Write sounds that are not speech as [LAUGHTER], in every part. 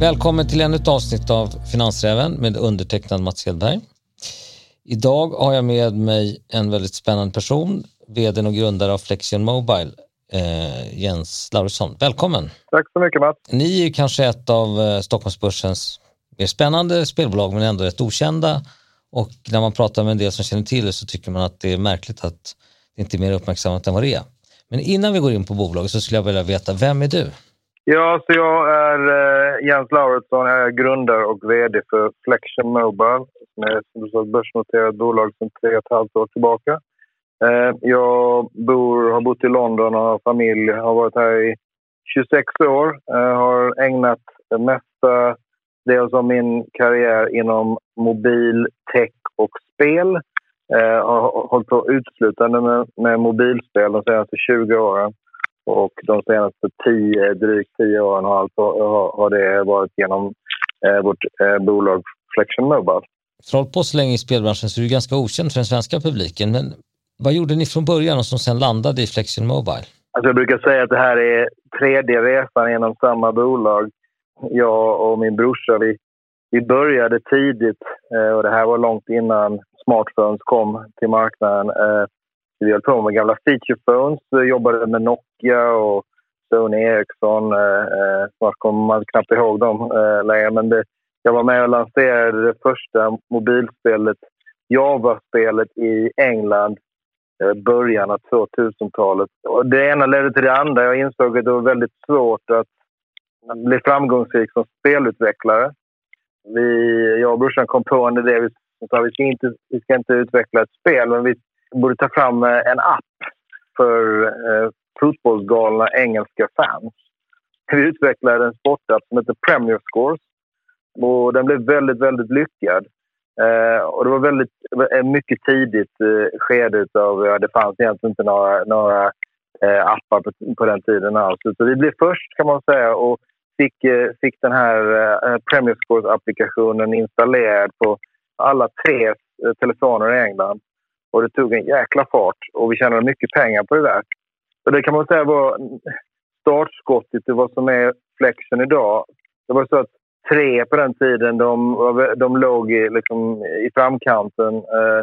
Välkommen till ännu ett avsnitt av Finansräven med undertecknad Mats Hedberg. Idag har jag med mig en väldigt spännande person, vd och grundare av Flexion Mobile, eh, Jens Laurisson. Välkommen! Tack så mycket Mats! Ni är kanske ett av eh, Stockholmsbörsens mer spännande spelbolag men ändå rätt okända och när man pratar med en del som känner till det så tycker man att det är märkligt att det inte är mer uppmärksammat än vad det är. Men innan vi går in på bolaget så skulle jag vilja veta, vem är du? Ja, så jag är eh, Jens Lauritsson. jag är grundare och VD för Flexion Mobile som är ett börsnoterat bolag sedan tre och ett halvt år tillbaka. Eh, jag bor, har bott i London och har familj, har varit här i 26 år. Jag har ägnat det mesta dels av min karriär inom mobil, tech och spel. Jag har hållit på uteslutande med, med mobilspel de senaste 20 åren. Och de senaste tio, drygt tio åren har, alltså, har det varit genom eh, vårt eh, bolag Flexion Mobile. Att på så länge i spelbranschen så är du ganska okänd för den svenska publiken. Men vad gjorde ni från början och som sen landade i Flexion Mobile? Alltså jag brukar säga att det här är tredje resan genom samma bolag. Jag och min brorsa, vi, vi började tidigt eh, och det här var långt innan smartphones kom till marknaden. Eh, vi höll på med gamla feature phones, jobbade med Nokia och Sony Ericsson. Eh, eh snart kommer man knappt ihåg dem eh, längre. Men det, jag var med och lanserade det första mobilspelet, Java-spelet i England eh, början av 2000-talet. Och det ena ledde till det andra. Jag insåg att det var väldigt svårt att bli framgångsrik som spelutvecklare. Vi, jag och brorsan kom på en idé. Vi sa vi ska inte, vi ska inte utveckla ett spel, men vi borde ta fram eh, en app för eh, fotbollsgalna engelska fans. Vi utvecklade en sportapp som heter Premier Scores. Och den blev väldigt, väldigt lyckad. Eh, och det var väldigt mycket tidigt eh, skede av... Ja, det fanns egentligen inte några, några eh, appar på, på, den tiden alls. Så vi blev först kan man säga och fick, eh, fick den här eh, Premier Scores-applikationen installerad på alla tre eh, telefoner i England. Och det tog en jäkla fart och vi tjänade mycket pengar på det där. Så det kan man säga var startskottet till vad som är Flexion idag. Det var så att tre på den tiden, de, de låg i, liksom, i framkanten eh,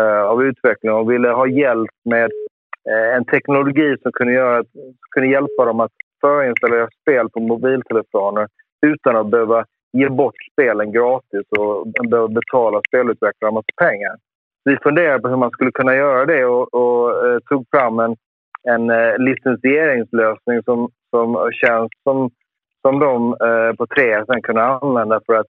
eh, av utvecklingen och ville ha hjälp med eh, en teknologi som kunde, göra, kunde hjälpa dem att förinstallera spel på mobiltelefoner utan att behöva ge bort spelen gratis och behöva betala spelutvecklare en massa pengar vi funderade på hur man skulle kunna göra det och, och eh, tog fram en, en eh, licensieringslösning som, som känns som, som de eh, på tre sen kunde använda för att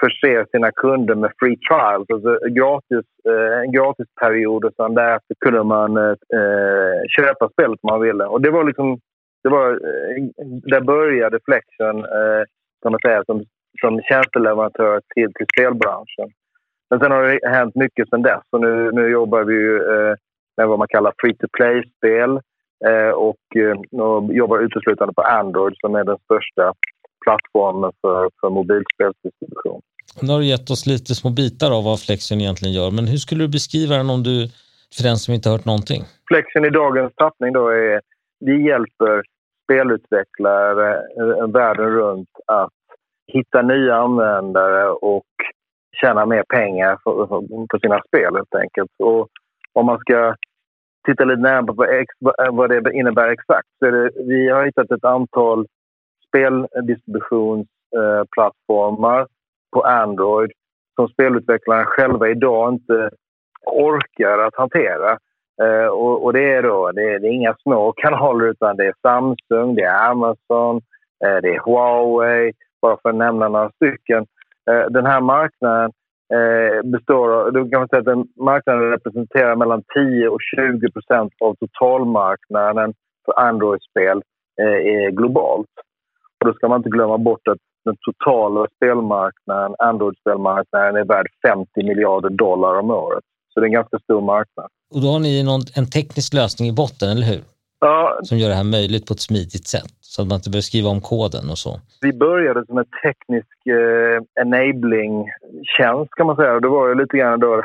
förse sina kunder med free trials, alltså gratis, eh, en gratisperiod och sen därefter kunde man eh, eh köpa spelet om man ville. Och det var liksom, det var, eh, där började Flexion eh, kan man säga, som, som tjänsteleverantör till, till spelbranschen. Men sen har det hänt mycket sen dess. Och nu, nu jobbar vi ju, eh, med vad man kallar free to play-spel eh, och, eh, och jobbar uteslutande på Android som är den största plattformen för, för mobilspelsdistribution. Nu har du gett oss lite små bitar av vad Flexion egentligen gör, men hur skulle du beskriva den om du, för den som inte har hört någonting? Flexion i dagens tappning då är vi hjälper spelutvecklare eh, världen runt att hitta nya användare och tjäna mer pengar på sina spel helt enkelt. Och om man ska titta lite närmare på vad eh, det innebär exakt så det, vi har hittat ett antal speldistributionsplattformar på Android som spelutvecklarna själva idag inte orkar att hantera. Uh, och, och, det är då det är, det är, inga små kanaler utan det är Samsung, det är Amazon, uh, det är Huawei, bara för att nämna några stycken. Den här marknaden Eh, består av, då kan man säga att den marknaden representerar mellan 10 och 20 procent av totalmarknaden för Android-spel eh, eh, globalt. Och då ska man inte glömma bort att den totala spelmarknaden, Android-spelmarknaden, är värd 50 miljarder dollar om året. Så det är en ganska stor marknad. Och då har ni någon, en teknisk lösning i botten, eller hur? Ja. Som gör det här möjligt på ett smidigt sätt, så att man inte behöver skriva om koden och så. Vi började som en teknisk eh, enabling-tjänst kan man säga. Det var ju lite grann då,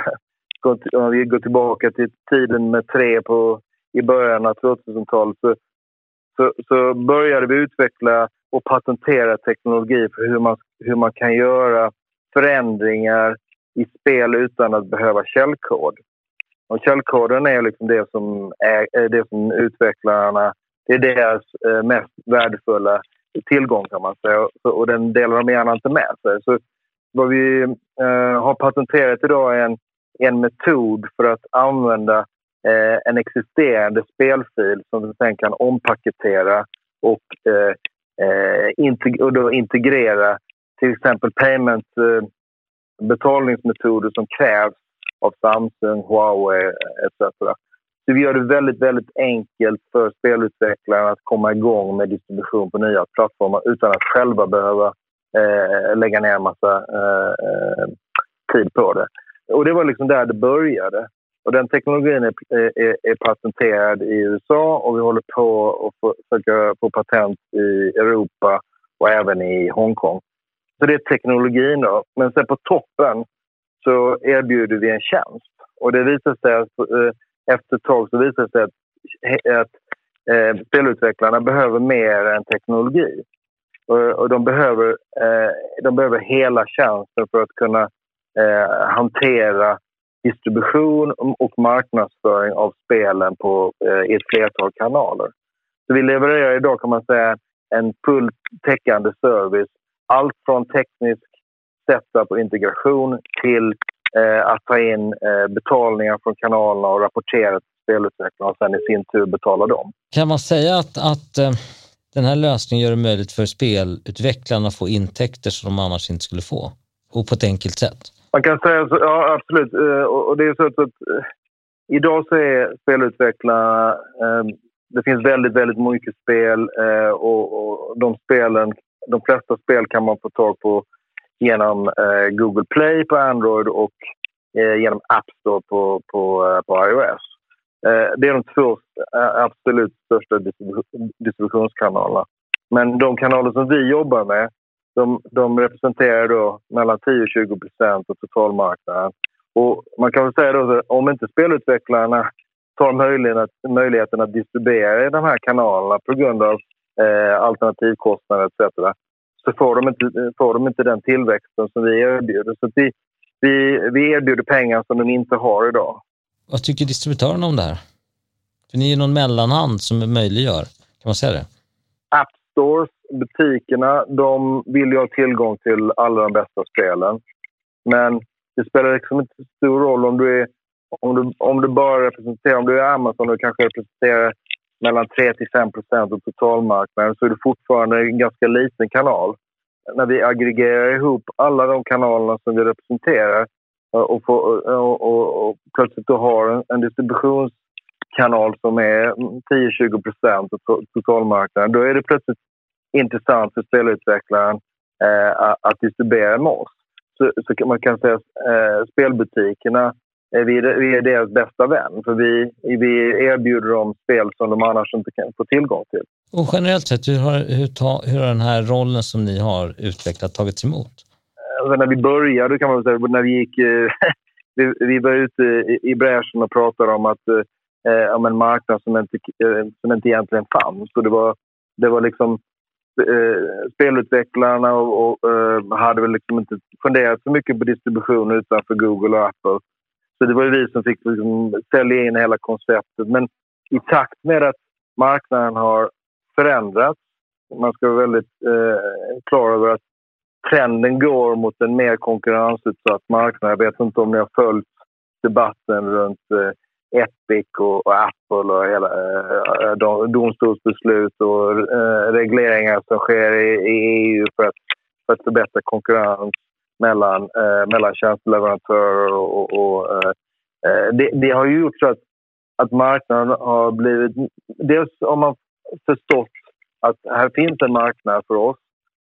om vi går tillbaka till tiden med tre på, i början av 2000-talet, så så, så började vi utveckla och patentera teknologi för hur man, hur man kan göra förändringar i spel utan att behöva källkod. Och källkoden är liksom det som, är, eh, det som utvecklarna... Det är deras eh, mest värdefulla tillgång kan man säga och den delar de gärna inte med sig. Så vad vi eh, har patenterat idag är en, en metod för att använda eh, en existerande spelfil som vi sen kan ompaketera och, eh, eh, integ och då integrera till exempel payment betalningsmetoder som krävs av Samsung, Huawei etc. Så vi gör det väldigt, väldigt enkelt för spelutvecklare att komma igång med distribution på nya plattformar utan att själva behöva eh, lägga ner en massa eh, tid på det. Och det var liksom där det började. Och den teknologin är, är, är patenterad i USA och vi håller på att försöka få patent i Europa och även i Hongkong. Så det är teknologin då. Men sen på toppen så erbjuder vi en tjänst. Och det visar sig att eh, efter ett tag så visar det sig att, att eh, spelutvecklarna behöver mer än teknologi. Och, och de, behöver, eh, de behöver hela tjänsten för att kunna eh, hantera distribution och marknadsföring av spelen på, eh, i ett flertal kanaler. Så vi levererar idag kan man säga en fullt täckande service. Allt från teknisk setup och integration till eh, att ta in eh, betalningar från kanalerna och rapportera till spelutvecklarna och sen i sin tur betala dem. Kan man säga att, att eh, den här lösningen gör det möjligt för spelutvecklarna att få intäkter som de annars inte skulle få? Och på ett enkelt sätt? Man kan säga så, ja absolut. Eh, och det är så att, eh, idag så är spelutvecklarna eh, det finns väldigt, väldigt mycket spel och, och de spelen, de flesta spel kan man få tag på genom eh, Google Play på Android och eh, genom App Store på, på, eh, på iOS. Eh, det är de två eh, absolut största distributionskanalerna. Men de kanaler som vi jobbar med de, de representerar då mellan 10 och 20 procent av totalmarknaden. Och man kan väl säga då att om inte spelutvecklarna tar möjligheten att, möjligheten att distribuera i de här kanalerna på grund av eh, alternativkostnader etc så får de inte, får de inte den tillväxten som vi erbjuder. Så vi, vi, vi erbjuder pengar som de inte har idag. Vad tycker distributörerna om det här? För ni är någon mellanhand som möjliggör, kan man säga det? App Stores, butikerna, de vill ju ha tillgång till alla de bästa spelen. Men det spelar liksom inte så stor roll om du är om du, om du bara representerar, om du är Amazon och kanske representerar mellan 3 till 5 procent av totalmarknaden så är det fortfarande en ganska liten kanal. När vi aggregerar ihop alla de kanalerna som vi representerar eh, och, får, eh, och, och, och plötsligt då har en, en distributionskanal som är 10-20 procent av totalmarknaden, då är det plötsligt intressant för spelutvecklaren eh, att distribuera med oss. Så, så man kan säga att eh, spelbutikerna vi är, vi är deras bästa vän. För vi, vi erbjuder dem spel som de annars inte kan få tillgång till. Och generellt sett, hur har, hur, ta, hur har den här rollen som ni har utvecklat tagits emot? Alltså när vi började, kan man säga, när vi gick... Eh, [LAUGHS] vi, vi var ute i, i bräschen och pratade om, att, eh, om en marknad som inte, eh, som inte egentligen fanns. Så det var, det var liksom eh, spelutvecklarna och, och eh, hade väl liksom inte funderat så mycket på distribution utanför Google och Apple. Så det var vi som fick liksom sälja in hela konceptet. Men i takt med att marknaden har förändrats, man ska vara väldigt eh, klar över att trenden går mot en mer konkurrensutsatt marknad. Jag vet inte om ni har följt debatten runt eh, Epic och, och, Apple och hela eh, eh domstolsbeslut och eh, regleringar som sker i, i EU för att, för att förbättra konkurrens mellan, eh, mellan tjänsteleverantörer och, och, eh, eh, det, det, har ju gjort så att, att marknaden har blivit... Dels har man förstått att här finns en marknad för oss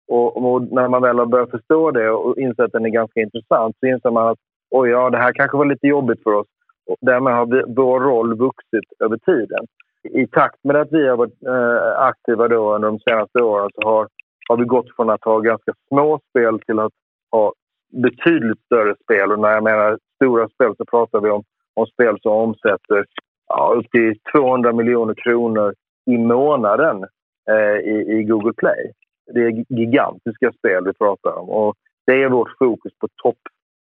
och, och, när man väl har börjat förstå det och inser att den är ganska intressant så inser man att oj, ja, det här kanske var lite jobbigt för oss. Och därmed har vi, vår roll vuxit över tiden. I takt med att vi har varit eh, aktiva då under de senaste åren så har, har vi gått från att ha ganska små spel till att ha betydligt större spel. Och när jag menar stora spel så pratar vi om, om spel som omsätter ja, upp till 200 miljoner kronor i månaden eh, i, i Google Play. Det är gigantiska spel vi pratar om och det är vårt fokus på topp,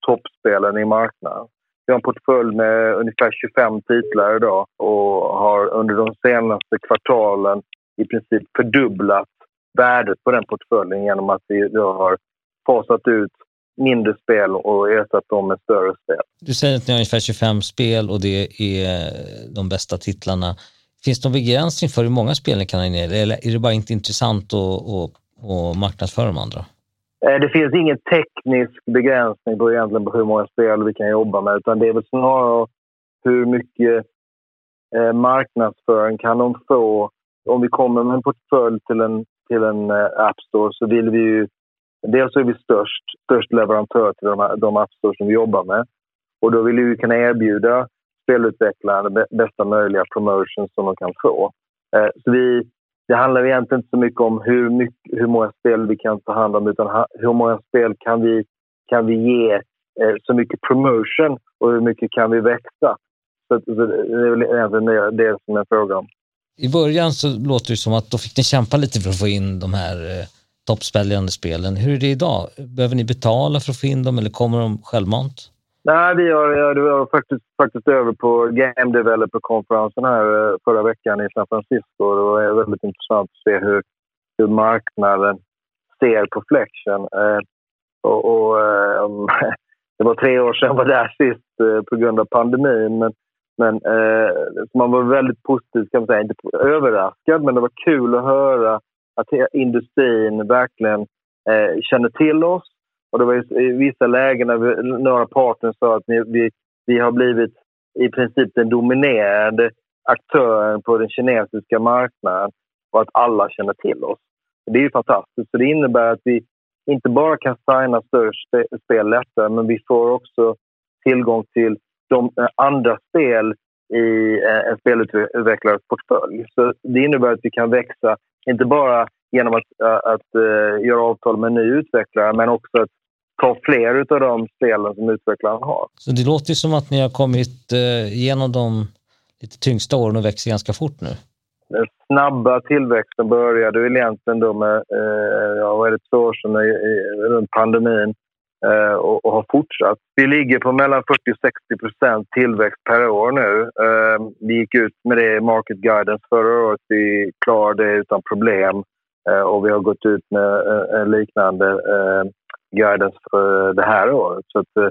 toppspelen i marknaden. Vi har en portfölj med ungefär 25 titlar idag och har under de senaste kvartalen i princip fördubblat värdet på den portföljen genom att vi har fasat ut mindre spel och ersatt dem med större spel. Du säger att ni har ungefär 25 spel och det är de bästa titlarna. Finns det någon begränsning för hur många spel ni kan ha ner eller är det bara inte intressant att, att, att marknadsföra de andra? Eh, det finns ingen teknisk begränsning på, egentligen på hur många spel vi kan jobba med utan det är väl snarare hur mycket eh, marknadsföring kan de få. Om vi kommer med en portfölj till en, till en eh, App Store så vill vi ju... Dels är vi störst, störst leverantör till de, de appstore som vi jobbar med. Och då vill vi kunna erbjuda spelutvecklarna bästa möjliga promotion som de kan få. Eh, så vi, det handlar egentligen inte så mycket om hur, mycket, hur många spel vi kan ta hand om utan hur många spel kan vi, kan vi ge eh, så mycket promotion och hur mycket kan vi växa. Så, så det är väl egentligen det, det som är frågan. I början så låter det som att då fick ni kämpa lite för att få in de här eh, toppspelande spelen. Hur är det idag? Behöver ni betala för att få in dem eller kommer de självmant? Nej, vi har, vi var faktiskt, faktiskt över på Game Developer-konferensen här eh, förra veckan i San Francisco. Det var väldigt intressant att se hur, hur marknaden ser på Flexion. Eh, och, och eh, [LAUGHS] det var tre år sedan jag var där sist eh, på grund av pandemin. Men, men eh, man var väldigt positiv, kan man säga. Inte överraskad, men det var kul att höra att industrin verkligen eh, känner till oss och det var i vissa lägen när vi, några partners sa att vi, vi har blivit i princip den dominerande aktören på den kinesiska marknaden och att alla känner till oss. Det är ju fantastiskt. Så det innebär att vi inte bara kan signa större spel lättare men vi får också tillgång till de eh, andra spel i eh, en spelutvecklares portfölj. Så det innebär att vi kan växa, inte bara genom att, att, att uh, göra avtal med en ny utvecklare men också att ta fler av de spelen som utvecklaren har. Så det låter ju som att ni har kommit eh, igenom de lite tyngsta åren och växer ganska fort nu. Den snabba tillväxten började väl egentligen då med, eh, ja, vad är det, två år sedan, i, runt pandemin Eh, och, och, har fortsatt. Vi ligger på mellan 40 och 60 procent tillväxt per år nu. Eh, vi gick ut med det i Market Guidance förra året. Vi klarade det utan problem eh, och vi har gått ut med eh, en liknande eh, guidance för det här året. Så att, eh,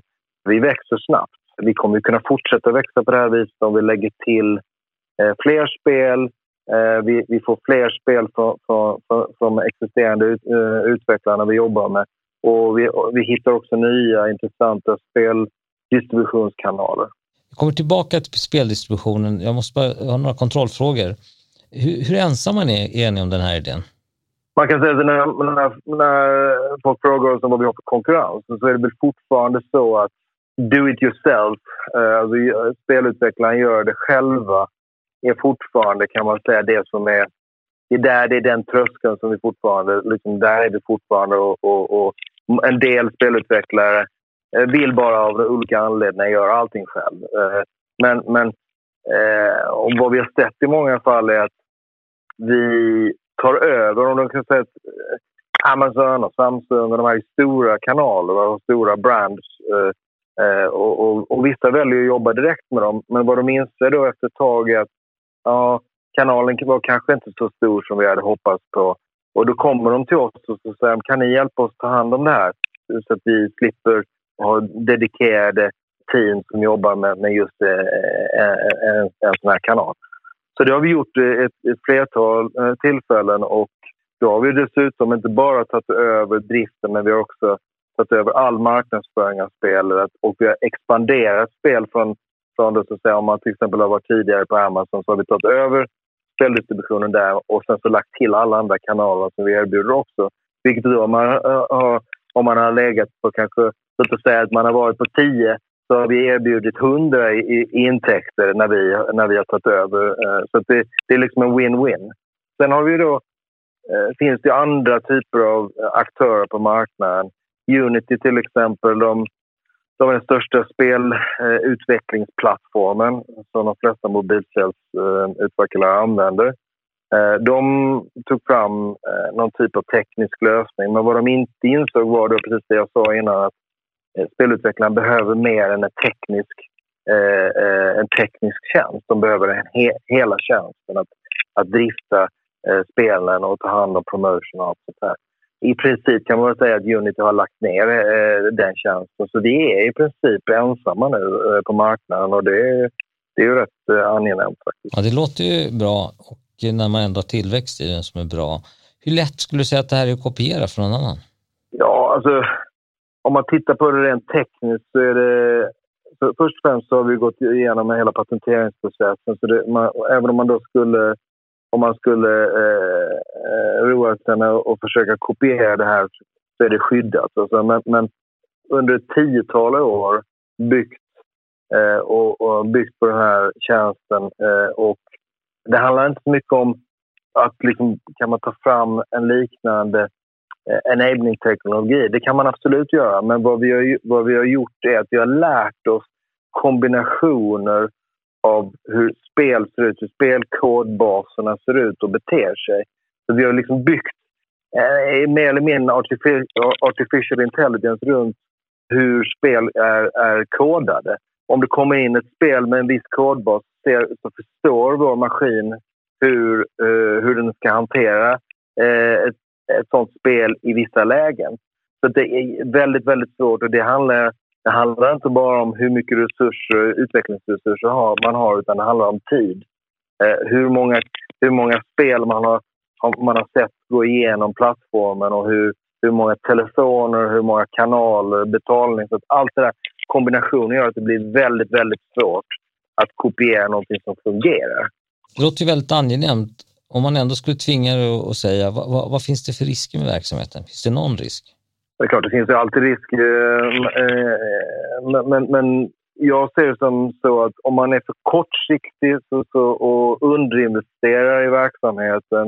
vi växer snabbt. Vi kommer kunna fortsätta växa på det här viset om vi lägger till eh, fler spel. Eh, vi, vi, får fler spel från, från, från existerande ut, eh, utvecklarna vi jobbar med. Och vi, vi hittar också nya intressanta speldistributionskanaler. Jag kommer tillbaka till speldistributionen. Jag måste bara ha några kontrollfrågor. Hur, hur ensamma är ni om den här idén? man kan säga att när, när, när folk frågar oss om vad vi har för konkurrens så är det väl fortfarande så att do it yourself, eh, alltså spelutvecklaren gör det själva, är fortfarande kan man säga det som är... Det är där det är den tröskeln som vi fortfarande... Liksom där är vi fortfarande och, och, och en del spelutvecklare eh, vill bara av olika anledningar göra allting själv. Eh, men, men eh, och vad vi har sett i många fall är att vi tar över. Om de kan säga att Amazon och Samsung och de här stora kanalerna och stora brands. Och, och, och, vissa väljer att jobba direkt med dem. Men vad de inser då efter ett tag är att ja, kanalen var kanske inte så stor som vi hade hoppats på. Och då kommer de till oss och så säger kan ni hjälpa oss ta hand om det här? Så att vi slipper ha dedikerade team som jobbar med, med just eh, eh en, en, sån här kanal. Så det har vi gjort ett, ett flertal eh, tillfällen och då har vi dessutom inte bara tagit över driften men vi har också tagit över all marknadsföring av spelet och vi har expanderat spel från, från det, så att säga, om man till exempel har varit tidigare på Amazon så har vi tagit över speldistributionen där och sen så lagt till alla andra kanaler som vi erbjuder också. Vilket då om man eh, har, om man har legat på kanske, låt oss säga att man har varit på 10 så har vi erbjudit 100 i, intäkter när vi, när vi har tagit över. Eh, så det, det är liksom en win-win. Sen har vi då, eh, finns det andra typer av eh, aktörer på marknaden. Unity till exempel, de, de är den största spelutvecklingsplattformen som de flesta mobilspelsutvecklare eh, använder. Eh, de tog fram eh, någon typ av teknisk lösning, men vad de inte insåg var då precis det jag sa innan att spelutvecklaren behöver mer än en teknisk, en teknisk tjänst. De behöver en he hela tjänsten, att, att drifta spelen och ta hand om promotion och allt sånt där. I princip kan man säga att Unity har lagt ner den tjänsten, så vi är i princip ensamma nu på marknaden och det, det är ju rätt angenämt faktiskt. Ja, det låter ju bra när man ändå har tillväxt i den som är bra. Hur lätt skulle du säga att det här är att kopiera från någon annan? Ja, alltså om man tittar på det rent tekniskt så är det... Först och främst så har vi gått igenom hela patenteringsprocessen. Så det, man, även om man då skulle, om man skulle eh, eh, roa sig med att försöka kopiera det här så är det skyddat. Alltså, men, men under ett tiotal år byggt eh, och, och, byggt på den här tjänsten eh, och det handlar inte så mycket om att liksom, kan man ta fram en liknande eh, enabling-teknologi. Det kan man absolut göra, men vad vi, har, vad vi har gjort är att vi har lärt oss kombinationer av hur spel ser ut, hur spelkodbaserna ser ut och beter sig. Så vi har liksom byggt eh, mer eller mindre artificial, intelligence runt hur spel är, är kodade. Om det kommer in ett spel med en viss kodbas ser, så förstår vår maskin hur, eh, hur den ska hantera eh, ett, ett sånt spel i vissa lägen. Så det är väldigt, väldigt svårt och det handlar, det handlar inte bara om hur mycket resurser, utvecklingsresurser man har utan det handlar om tid. Eh, hur, många, hur många spel man har, man har sett gå igenom plattformen och hur, hur många telefoner, hur många kanaler, betalning. Så allt det där kombinationen gör att det blir väldigt, väldigt svårt att kopiera någonting som fungerar. Det låter ju väldigt angenämt. Om man ändå skulle tvinga dig att säga, vad, vad, vad, finns det för risker med verksamheten? Finns det någon risk? Det är klart, det finns ju alltid risk. Eh, eh, men, men jag ser det som så att om man är för kortsiktig så, så, och underinvesterar i verksamheten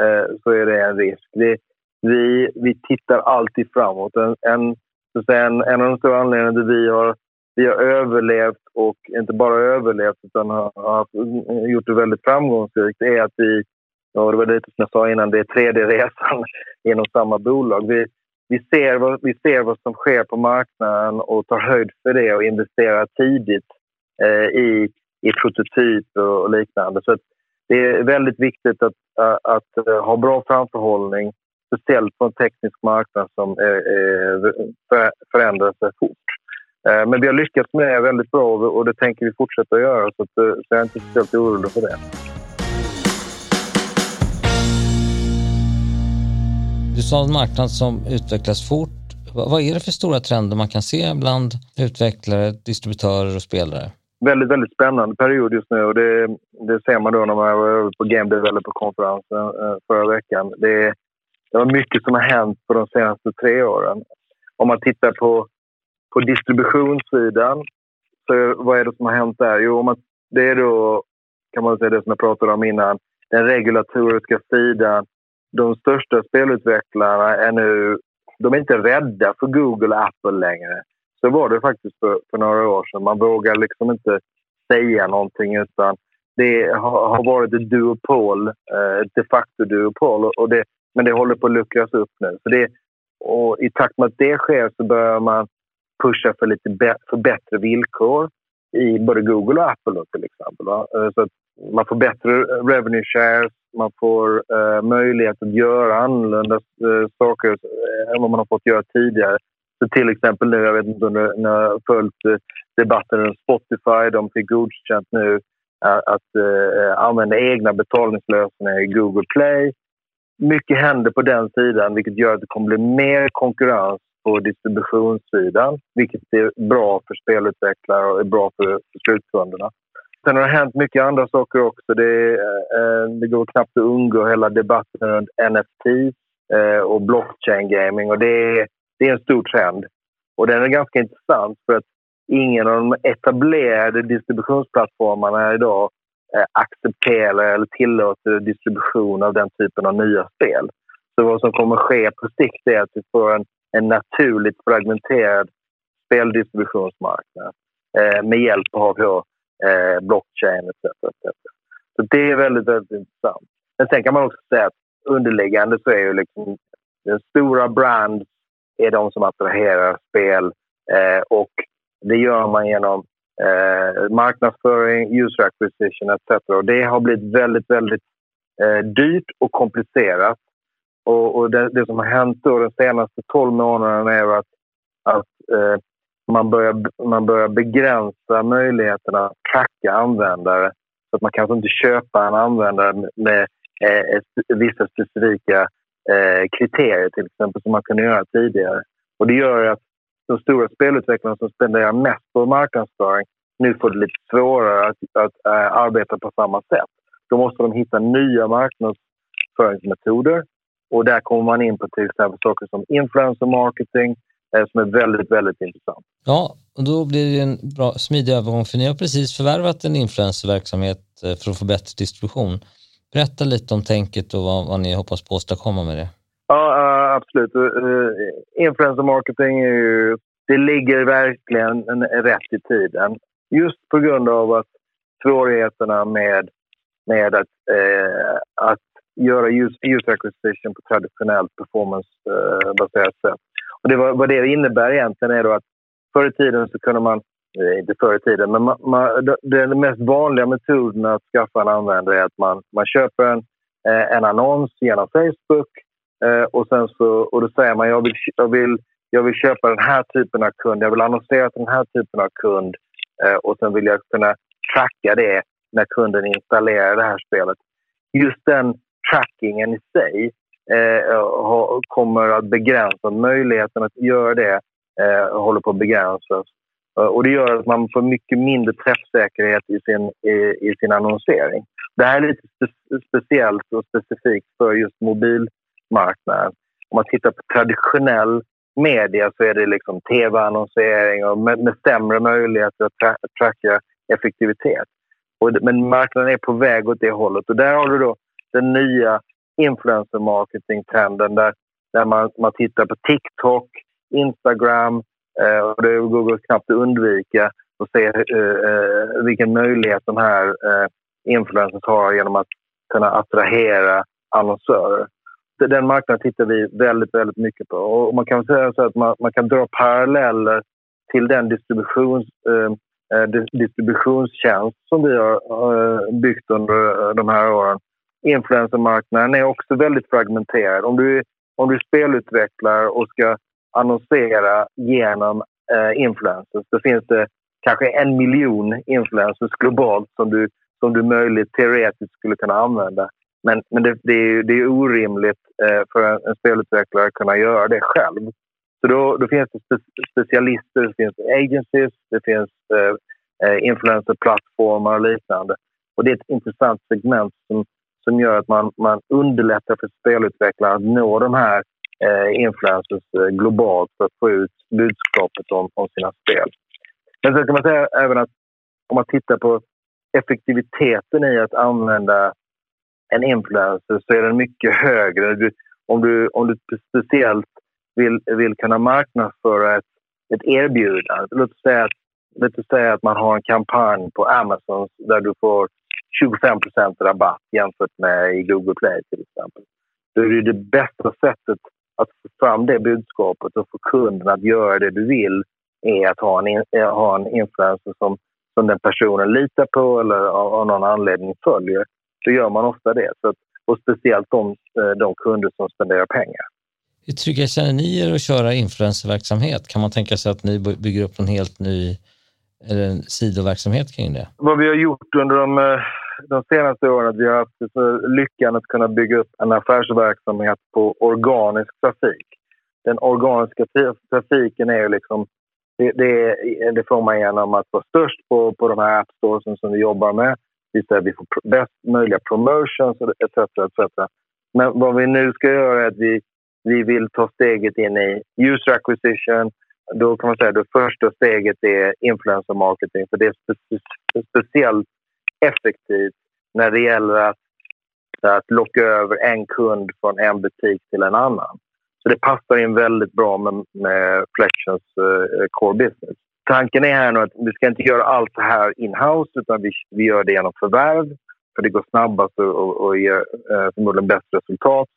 eh, så är det en risk. Vi, vi, vi tittar alltid framåt. En, en, en, en av de stora anledningarna till att vi har vi har överlevt och inte bara överlevt utan har, har eh, gjort det väldigt framgångsrikt är att vi, och det var lite som jag sa innan, det är tredje resan [LAUGHS] inom samma bolag. Vi, vi, ser vad, vi ser vad som sker på marknaden och tar höjd för det och investerar tidigt eh, i, i prototyper och liknande. Så det är väldigt viktigt att, att, att, ha bra framförhållning, speciellt på en teknisk marknad som eh, förändrar sig fort. Eh, men vi har lyckats med det väldigt bra och det tänker vi fortsätta göra så, att, eh, så jag är inte speciellt orolig för det. Du sa en marknad som utvecklas fort. Vad är det för stora trender man kan se bland utvecklare, distributörer och spelare? Väldigt, väldigt spännande period just nu och det, det ser man då när man var över på Game Developer-konferensen eh, förra veckan. Det, det var mycket som har hänt på de senaste tre åren. Om man tittar på på distributionssidan, så vad är det som har hänt där? Jo, man, det är då, kan man säga det som jag pratade om innan, den regulatoriska sidan. De största spelutvecklarna är nu, de är inte rädda för Google och Apple längre. Så var det faktiskt för, för några år sedan. Man vågar liksom inte säga någonting utan det har, har varit ett duopol, eh, ett de facto duopol. Och det, men det håller på att luckras upp nu. Så det, och I takt med att det sker så börjar man pusha för lite för bättre villkor i både Google och Apple då, till exempel. Va? Eh, så att man får bättre revenue shares, man får eh, möjlighet att göra annorlunda eh, saker eh, än vad man har fått göra tidigare. Så till exempel nu, jag vet inte om ni har följt eh, debatten om Spotify, de fick godkänt nu eh, att använda egna betalningslösningar i Google Play. Mycket händer på den sidan vilket gör att det kommer bli mer konkurrens på distributionssidan, vilket är bra för spelutvecklare och är bra för, för slutkunderna. Sen har det hänt mycket andra saker också. Det, eh, det går knappt att undgå hela debatten runt NFT eh, och blockchain gaming. Och det är, det är en stor trend. Och den är ganska intressant för att ingen av de etablerade distributionsplattformarna idag eh, accepterar eller tillåter distribution av den typen av nya spel. Så vad som kommer ske på sikt är att vi får en en naturligt fragmenterad speldistributionsmarknad eh, med hjälp av då, eh, blockchain etc. etc. Så det är väldigt, väldigt intressant. Men sen kan man också säga att underliggande så är ju liksom den stora brand är de som attraherar spel eh, och det gör man genom eh, marknadsföring, user acquisition etc. Och det har blivit väldigt, väldigt eh, dyrt och komplicerat. Och, och det, det, som har hänt då de senaste 12 månaderna är att, att eh, man, börjar, man börjar begränsa möjligheterna att tracka användare. Så att man kanske inte köper en användare med eh, vissa specifika eh, kriterier till exempel som man kunde göra tidigare. Och det gör att de stora spelutvecklarna som spenderar mest på marknadsföring nu får det lite svårare att, att äh, arbeta på samma sätt. Då måste de hitta nya marknadsföringsmetoder och där kommer man in på till exempel saker som influencer marketing som är väldigt, väldigt intressant. Ja, och då blir det en bra smidig övergång för ni har precis förvärvat en influencerverksamhet eh, för att få bättre distribution. Berätta lite om tänket och vad, vad ni hoppas på åstadkomma med det. Ja, absolut. Influencer marketing är ju, det ligger verkligen rätt i tiden. Just på grund av att svårigheterna med, med att, eh, att göra user acquisition på traditionellt performancebaserat eh, sätt. Och det, vad det innebär egentligen är då att förr i tiden så kunde man, eh, inte förr i tiden, men man, man, den mest vanliga metoden att skaffa en användare är att man, man köper en, eh, en annons genom Facebook eh, och sen så och då säger man jag vill, jag, vill, jag vill köpa den här typen av kund, jag vill annonsera till den här typen av kund Eh, och sen vill jag kunna tracka det när kunden installerar det här spelet. Just den trackingen i sig eh, eh kommer att begränsa möjligheten att göra det eh, håller på att begränsas. Eh, och det gör att man får mycket mindre träffsäkerhet i sin, i, i sin annonsering. Det här är lite spe, speciellt och specifikt för just mobilmarknaden. Om man tittar på traditionell media så är det liksom tv-annonsering och med, med sämre möjligheter att tra tracka effektivitet. Och, men marknaden är på väg åt det hållet och där har du då den nya influencer marketing-trenden där, där man, man tittar på TikTok, Instagram eh, och det går knappt att undvika och se eh, eh, vilken möjlighet de här eh, influencers har genom att kunna attrahera annonsörer den marknaden tittar vi väldigt, väldigt mycket på. Och man kan säga så att man, man kan dra paralleller till den distributions, eh, eh distributionstjänst som vi har eh, byggt under eh, de här åren. Influencermarknaden är också väldigt fragmenterad. Om du, om du spelutvecklar och ska annonsera genom eh, influencers, då finns det kanske en miljon influencers globalt som du, som du möjligt teoretiskt skulle kunna använda. Men, men det, det, är, det är orimligt eh, för en, en spelutvecklare att kunna göra det själv. Så då, då finns det spe, specialister, det finns agencies, det finns eh, eh influencerplattformar och liknande. Och det är ett intressant segment som, som gör att man, man underlättar för spelutvecklare att nå de här eh, influencers eh, globalt för att få ut budskapet om, om sina spel. Men sen kan man säga även att om man tittar på effektiviteten i att använda en influencer så är den mycket högre. Du, om, du, om du speciellt vill, vill kunna marknadsföra ett, ett erbjudande. Låt oss, säga att, låt oss säga att man har en kampanj på Amazon där du får 25% rabatt jämfört med i Google Play till exempel. Då är det det bästa sättet att få fram det budskapet och få kunden att göra det du vill är att ha en, ha en influencer som, som den personen litar på eller av, av någon anledning följer så gör man ofta det. Så att, och speciellt de, eh, de kunder som spenderar pengar. Hur trygga känner ni er att köra influencerverksamhet? Kan man tänka sig att ni bygger upp en helt ny eller en sidoverksamhet kring det? Vad vi har gjort under de, eh, de senaste åren att vi har haft lyckan att kunna bygga upp en affärsverksamhet på organisk trafik. Den organiska trafiken är liksom det, det, det får man genom att vara störst på, på de här appstoresen som vi jobbar med vi vi får bäst möjliga promotions etc. etc. Men vad vi nu ska göra är att vi, vi vill ta steget in i user acquisition. Då kan man säga att det första steget är influencer marketing för det är spe speciellt effektivt när det gäller att, att locka över en kund från en butik till en annan. Så det passar in väldigt bra med, med Flections uh, core business tanken är här nu att vi ska inte göra allt det här in-house utan vi, vi gör det genom förvärv. för det går snabbast och, och ger eh, förmodligen bäst resultat.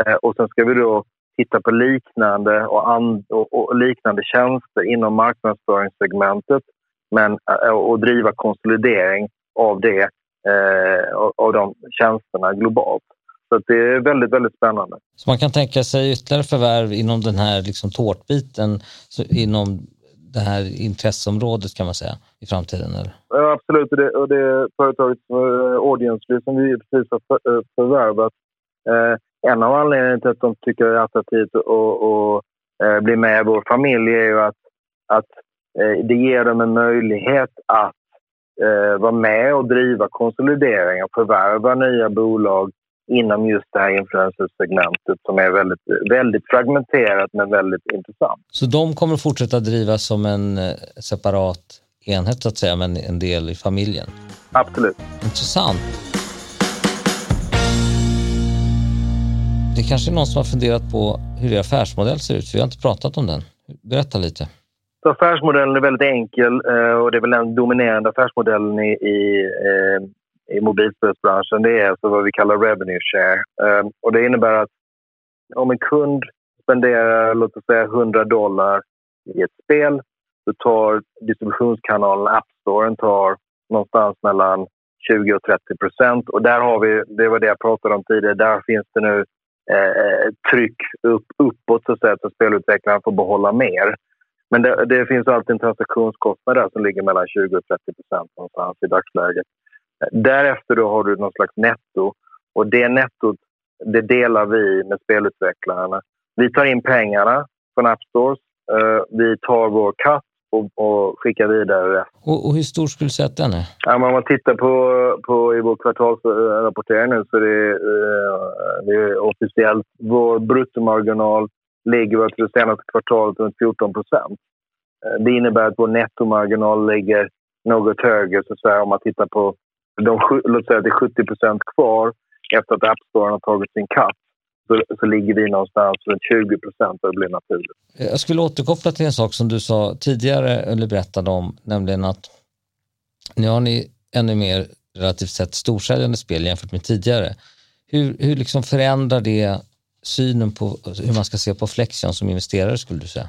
Eh, och sen ska vi då titta på liknande och, and, och, och liknande tjänster inom marknadsföringssegmentet men, eh, och driva konsolidering av det, eh, av de tjänsterna globalt. Så det är väldigt, väldigt spännande. Så man kan tänka sig ytterligare förvärv inom den här liksom tårtbiten, inom det här intresseområdet kan man säga i framtiden? Eller? Ja, absolut. Och det, och det företaget Audience som vi precis har för, uh, förvärvat. Uh, en av anledningarna till att de tycker det är attraktivt att uh, bli med i vår familj är ju att, att det ger dem en möjlighet att vara med och driva konsolidering och förvärva nya bolag inom just det här influencersegmentet som är väldigt, väldigt fragmenterat men väldigt intressant. Så de kommer fortsätta drivas som en eh, separat enhet så att säga, men en del i familjen? Absolut. Intressant. Det kanske är någon som har funderat på hur er affärsmodell ser ut, för vi har inte pratat om den. Berätta lite. Så affärsmodellen är väldigt enkel eh, och det är väl den dominerande affärsmodellen i, i eh, i mobilspelsbranschen det är alltså vad vi kallar revenue share. Ehm, och det innebär att om en kund spenderar låt oss säga 100 dollar i ett spel så tar distributionskanalen App Store tar någonstans mellan 20 och 30 procent. Och där har vi, det var det jag pratade om tidigare, där finns det nu eh, eh tryck upp, uppåt så att säga, att spelutvecklaren får behålla mer. Men det, det finns alltid en transaktionskostnad som ligger mellan 20 och 30 procent någonstans i dagsläget. Därefter då har du någon slags netto och det nettot det delar vi med spelutvecklarna. Vi tar in pengarna från App Stores, eh, vi tar vår katt och, och skickar vidare och, och hur stor skulle du säga att den är? Ja, om man tittar på, på i vår kvartalsrapportering nu så det, eh, det är officiellt. Vår bruttomarginal ligger för det senaste kvartalet runt 14 procent. Eh, det innebär att vår nettomarginal ligger något högre så att säga, om man tittar på de, låt säga att det är 70 procent kvar efter att App Store har tagit sin katt. Så, så ligger vi någonstans runt 20 procent och det blir naturligt. Eh, jag skulle återkoppla till en sak som du sa tidigare eller berättade om, nämligen att nu har ni ännu mer relativt sett storsäljande spel jämfört med tidigare. Hur, hur liksom förändrar det synen på hur man ska se på Flexion som investerare skulle du säga?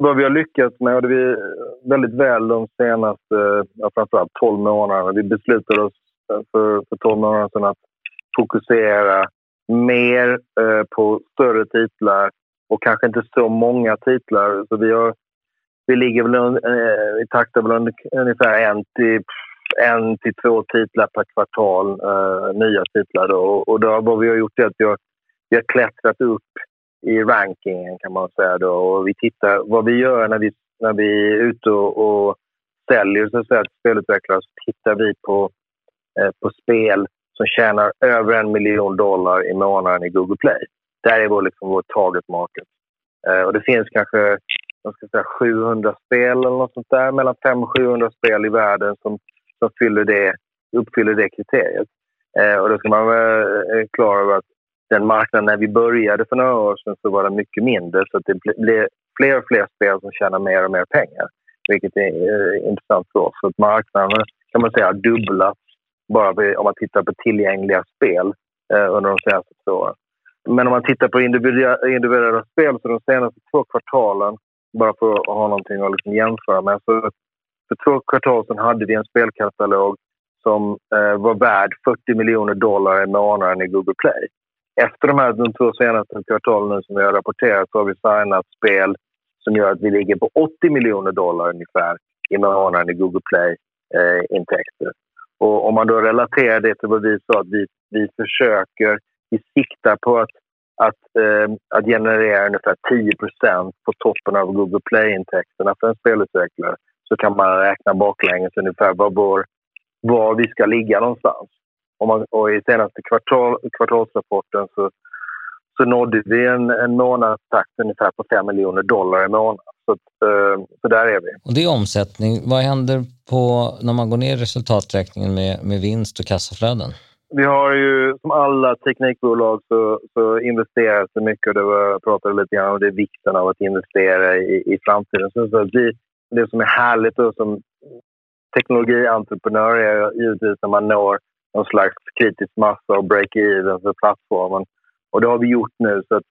vad vi har lyckats med, och det vi väldigt väl de senaste ja, framförallt 12 månaderna. Vi beslutade oss för, för 12 månader sedan att fokusera mer eh, på större titlar och kanske inte så många titlar. Så vi, har, vi ligger väl eh, i takt med ungefär en till, en till två titlar per kvartal, eh, nya titlar. Då. Och då, vad vi har gjort är att vi har, vi har klättrat upp i rankingen kan man säga. Då. Och vi tittar, vad vi gör när vi, när vi är ute och, och säljer så att säga, till spelutvecklare så tittar vi på, eh, på spel som tjänar över en miljon dollar i månaden i Google Play. Där är vår, liksom, vår target market. Eh, och det finns kanske jag ska säga, 700 spel eller något sånt där, mellan 500 och 700 spel i världen som, som fyller det, uppfyller det kriteriet. Eh, och då ska man vara eh, klar över att den marknaden när vi började för några år sedan så var den mycket mindre. Så det blev fler och fler spel som tjänar mer och mer pengar. Vilket är eh, intressant för oss. Så marknaden kan man säga har dubblats bara om man tittar på tillgängliga spel eh, under de senaste två åren. Men om man tittar på individuella spel så de senaste två kvartalen, bara för att ha någonting att liksom jämföra med. Så för två kvartal sedan hade vi en spelkatalog som eh, var värd 40 miljoner dollar i månaden i Google Play efter de här de två senaste kvartalen som vi har rapporterat så har vi signat spel som gör att vi ligger på 80 miljoner dollar ungefär i månaden i Google Play-intäkter. Eh, och om man då relaterar det till vad vi sa, att vi, vi försöker, vi siktar på att, att, eh, att generera ungefär 10% på toppen av Google Play-intäkterna för en spelutvecklare så kan man räkna baklänges ungefär var, vår, var vi ska ligga någonstans. Och, man, och i senaste kvartal, kvartalsrapporten så, så nådde vi en, en månadstakt ungefär på 5 miljoner dollar i månaden. Så, eh, så där är vi. Och det är omsättning. Vad händer på, när man går ner i resultaträkningen med, med vinst och kassaflöden? Vi har ju som alla teknikbolag så, så investeras det mycket och det var, jag pratade lite grann om det vikten av att investera i, i framtiden. Så, så vi, det som är härligt då som teknologientreprenör är givetvis när man når någon slags kritisk massa och break-even för plattformen. Och det har vi gjort nu. Så att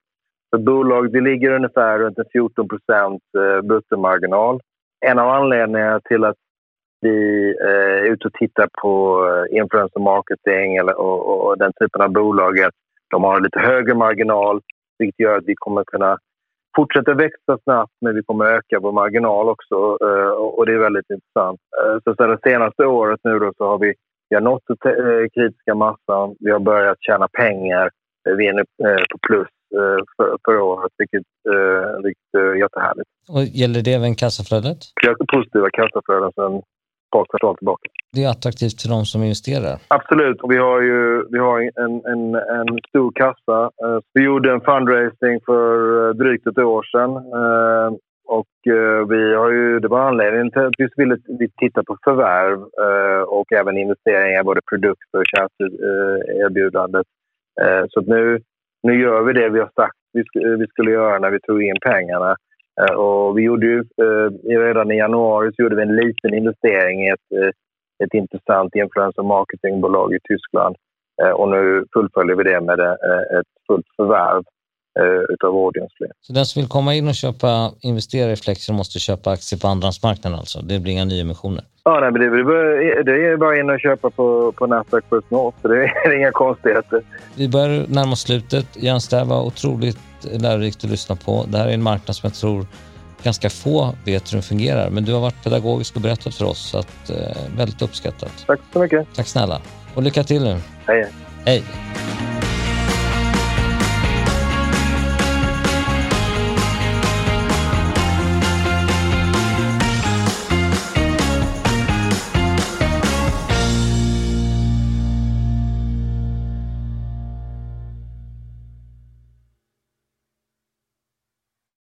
för bolag det ligger ungefär runt en 14 procent eh, bruttomarginal. En av anledningarna till att vi eh, är ute och tittar på eh, influencer marketing eller, och, och den typen av bolag är att de har lite högre marginal vilket gör att vi kommer kunna fortsätta växa snabbt men vi kommer öka vår marginal också och det är väldigt intressant. Så det senaste året nu då så har vi, vi har nått den kritiska massan, vi har börjat tjäna pengar, vi är nu på plus Eh, för, förra året, vilket, eh, vilket är jättehärligt. Och gäller det även kassaflödet? Positiva kassaflöden sedan par kvartal tillbaka. Det är attraktivt för de som investerar? Absolut. Och vi har ju vi har en, en, en stor kassa. Eh, vi gjorde en fundraising för drygt ett år sedan. Och eh, vi har ju, det var anledningen till att vi ville titta på förvärv eh, och även investeringar, både produkter och tjänsteerbjudandet. Eh, så nu nu gör vi det vi har sagt vi skulle göra när vi tog in pengarna. Eh, och vi gjorde ju, eh, redan i januari så gjorde vi en liten investering i ett, eh, ett intressant influencer marketingbolag i Tyskland. Och nu fullföljer vi det med ett fullt förvärv utav Audiensly. Så den som vill komma in och köpa, investera i Flexer måste köpa aktier på andrahandsmarknaden alltså? Det blir inga nyemissioner? Ja, nej, men det, är, det är bara in och köpa på, på Nasdaq First North, så det är [LAUGHS] inga konstigheter. Vi börjar närma oss slutet. Jens, det här var otroligt lärorikt att lyssna på. Det här är en marknad som jag tror ganska få vet hur den fungerar, men du har varit pedagogisk och berättat för oss, så att, eh, väldigt uppskattat. Tack så mycket. Tack snälla. Och lycka till nu. Hej. Hej.